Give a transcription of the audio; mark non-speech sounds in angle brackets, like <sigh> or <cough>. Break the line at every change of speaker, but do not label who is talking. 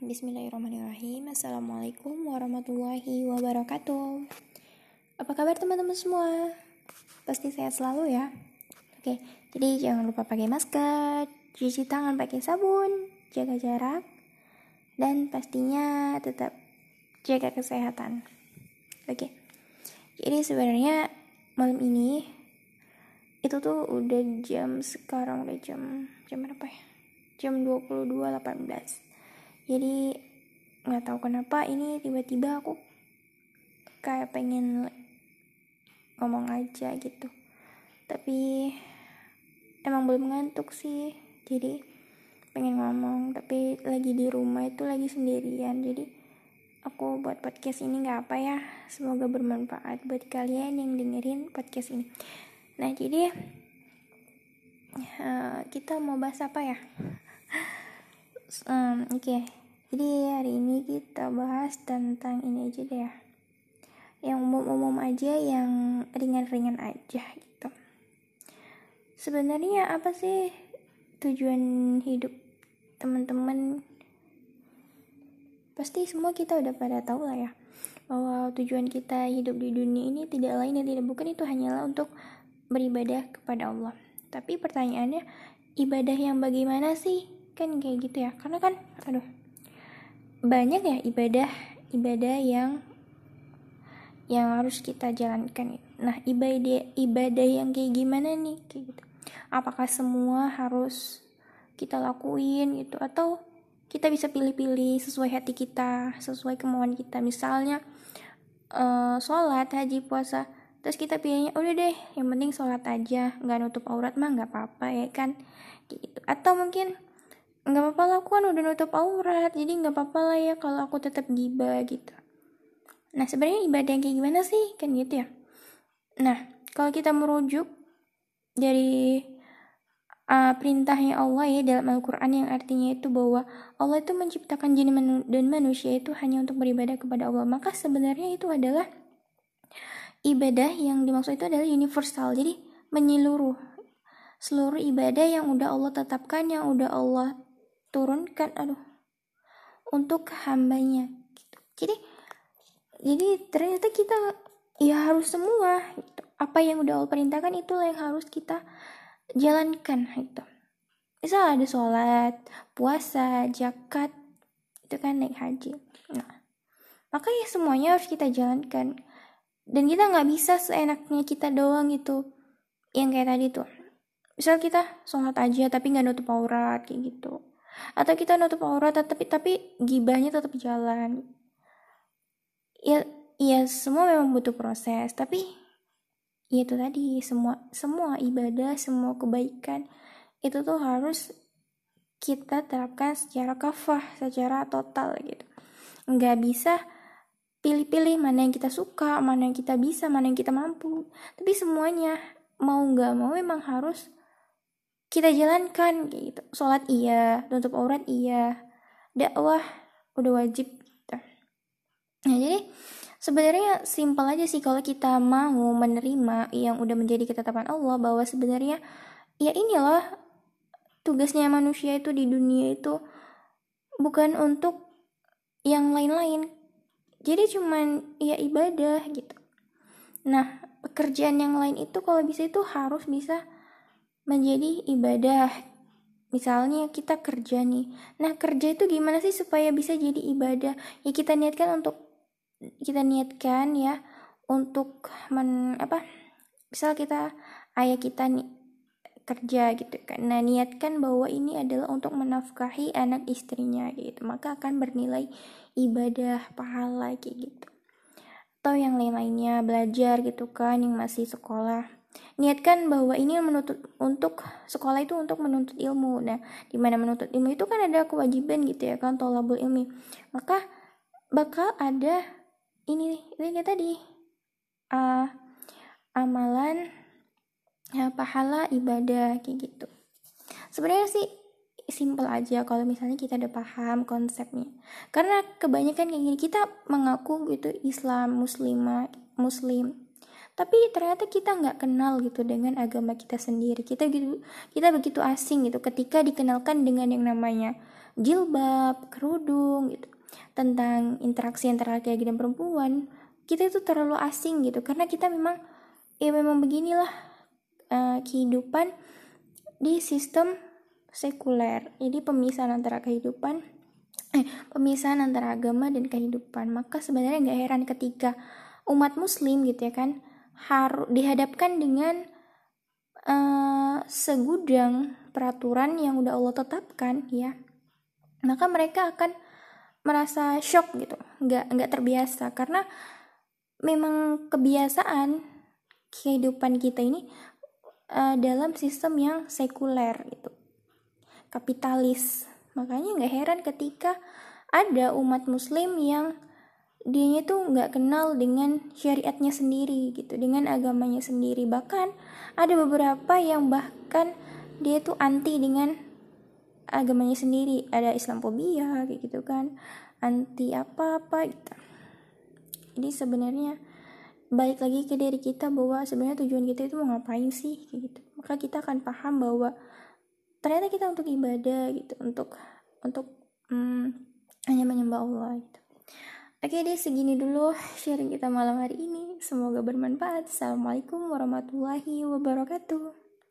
Bismillahirrahmanirrahim. Assalamualaikum warahmatullahi wabarakatuh. Apa kabar teman-teman semua? Pasti sehat selalu ya. Oke, jadi jangan lupa pakai masker Cuci tangan pakai sabun Jaga jarak Dan pastinya tetap jaga kesehatan. Oke Jadi sebenarnya malam ini Itu tuh udah jam sekarang udah jam Jam berapa ya? Jam 22.18 jadi nggak tahu kenapa ini tiba-tiba aku kayak pengen ngomong aja gitu. Tapi emang belum ngantuk sih. Jadi pengen ngomong tapi lagi di rumah itu lagi sendirian. Jadi aku buat podcast ini nggak apa ya. Semoga bermanfaat buat kalian yang dengerin podcast ini. Nah jadi uh, kita mau bahas apa ya? <laughs> Um, oke. okay jadi hari ini kita bahas tentang ini aja deh ya. Yang umum-umum aja yang ringan-ringan aja gitu. Sebenarnya apa sih tujuan hidup teman-teman? Pasti semua kita udah pada tahu lah ya bahwa tujuan kita hidup di dunia ini tidak lain dan tidak bukan itu hanyalah untuk beribadah kepada Allah. Tapi pertanyaannya ibadah yang bagaimana sih? Kan kayak gitu ya. Karena kan aduh banyak ya ibadah ibadah yang yang harus kita jalankan. Nah ibadah ibadah yang kayak gimana nih? Kayak gitu. Apakah semua harus kita lakuin gitu? Atau kita bisa pilih-pilih sesuai hati kita sesuai kemauan kita. Misalnya uh, sholat haji puasa terus kita pilihnya udah deh yang penting sholat aja. Nggak nutup aurat mah nggak apa-apa ya kan? Gitu. Atau mungkin nggak apa-apa lah aku kan udah nutup aurat jadi nggak apa-apa lah ya kalau aku tetap gibah gitu. Nah sebenarnya ibadah yang kayak gimana sih? Kan gitu ya. Nah kalau kita merujuk dari uh, perintahnya Allah ya dalam Al-Quran yang artinya itu bahwa Allah itu menciptakan jin dan manusia itu hanya untuk beribadah kepada Allah maka sebenarnya itu adalah ibadah yang dimaksud itu adalah universal jadi menyeluruh. Seluruh ibadah yang udah Allah tetapkan yang udah Allah turunkan aduh untuk hambanya. Gitu jadi jadi ternyata kita ya harus semua gitu. apa yang udah Allah perintahkan itulah yang harus kita jalankan gitu. Misal ada sholat puasa zakat itu kan naik haji. Nah maka ya semuanya harus kita jalankan. Dan kita nggak bisa seenaknya kita doang gitu yang kayak tadi tuh. Misal kita sholat aja tapi nggak nutup aurat kayak gitu atau kita nutup aurat tapi tapi gibahnya tetap jalan. Ya ya semua memang butuh proses tapi ya itu tadi semua semua ibadah semua kebaikan itu tuh harus kita terapkan secara kafah secara total gitu. Nggak bisa pilih-pilih mana yang kita suka mana yang kita bisa mana yang kita mampu. Tapi semuanya mau nggak mau memang harus kita jalankan gitu. Sholat iya tutup aurat iya dakwah udah wajib gitu. nah jadi sebenarnya simpel aja sih kalau kita mau menerima yang udah menjadi ketetapan Allah bahwa sebenarnya ya inilah tugasnya manusia itu di dunia itu bukan untuk yang lain-lain. Jadi cuman ya ibadah gitu. Nah pekerjaan yang lain itu kalau bisa itu harus bisa menjadi ibadah. Misalnya kita kerja nih. Nah, kerja itu gimana sih supaya bisa jadi ibadah? Ya kita niatkan untuk kita niatkan ya untuk men apa? Misal kita ayah kita nih kerja gitu kan. Nah, niatkan bahwa ini adalah untuk menafkahi anak istrinya gitu. Maka akan bernilai ibadah pahala kayak gitu. Atau yang lain-lainnya belajar gitu kan yang masih sekolah niatkan bahwa ini menuntut untuk sekolah itu untuk menuntut ilmu. Nah di mana menuntut ilmu itu kan ada kewajiban gitu ya kan tolabul ilmi. Maka bakal ada ini ini tadi uh, amalan ya, pahala ibadah kayak gitu. Sebenarnya sih simple aja kalau misalnya kita udah paham konsepnya. Karena kebanyakan kayak gini kita mengaku gitu Islam muslimah muslim tapi ternyata kita nggak kenal gitu dengan agama kita sendiri. Kita gitu kita begitu asing gitu. Ketika dikenalkan dengan yang namanya jilbab kerudung gitu. Tentang interaksi antara laki-laki dan perempuan kita itu terlalu asing gitu. Karena kita memang ya memang beginilah uh, kehidupan di sistem sekuler. Jadi pemisahan antara kehidupan eh pemisahan antara agama dan kehidupan. Maka sebenarnya nggak heran ketika umat muslim gitu ya kan harus dihadapkan dengan uh, segudang peraturan yang udah Allah tetapkan ya. Maka mereka akan merasa shock gitu nggak nggak terbiasa. Karena memang kebiasaan kehidupan kita ini uh, dalam sistem yang sekuler gitu. Kapitalis. Makanya nggak heran ketika ada umat muslim yang dia tuh nggak kenal dengan syariatnya sendiri gitu dengan agamanya sendiri. Bahkan ada beberapa yang bahkan dia tuh anti dengan agamanya sendiri. Ada Islamophobia kayak gitu kan. Anti apa apa gitu. Jadi sebenarnya balik lagi ke diri kita bahwa sebenarnya tujuan kita itu mau ngapain sih kayak gitu. Maka kita akan paham bahwa ternyata kita untuk ibadah gitu untuk untuk hmm, hanya menyembah Allah gitu oke deh segini dulu sharing kita malam hari ini. Semoga bermanfaat. Assalamualaikum warahmatullahi wabarakatuh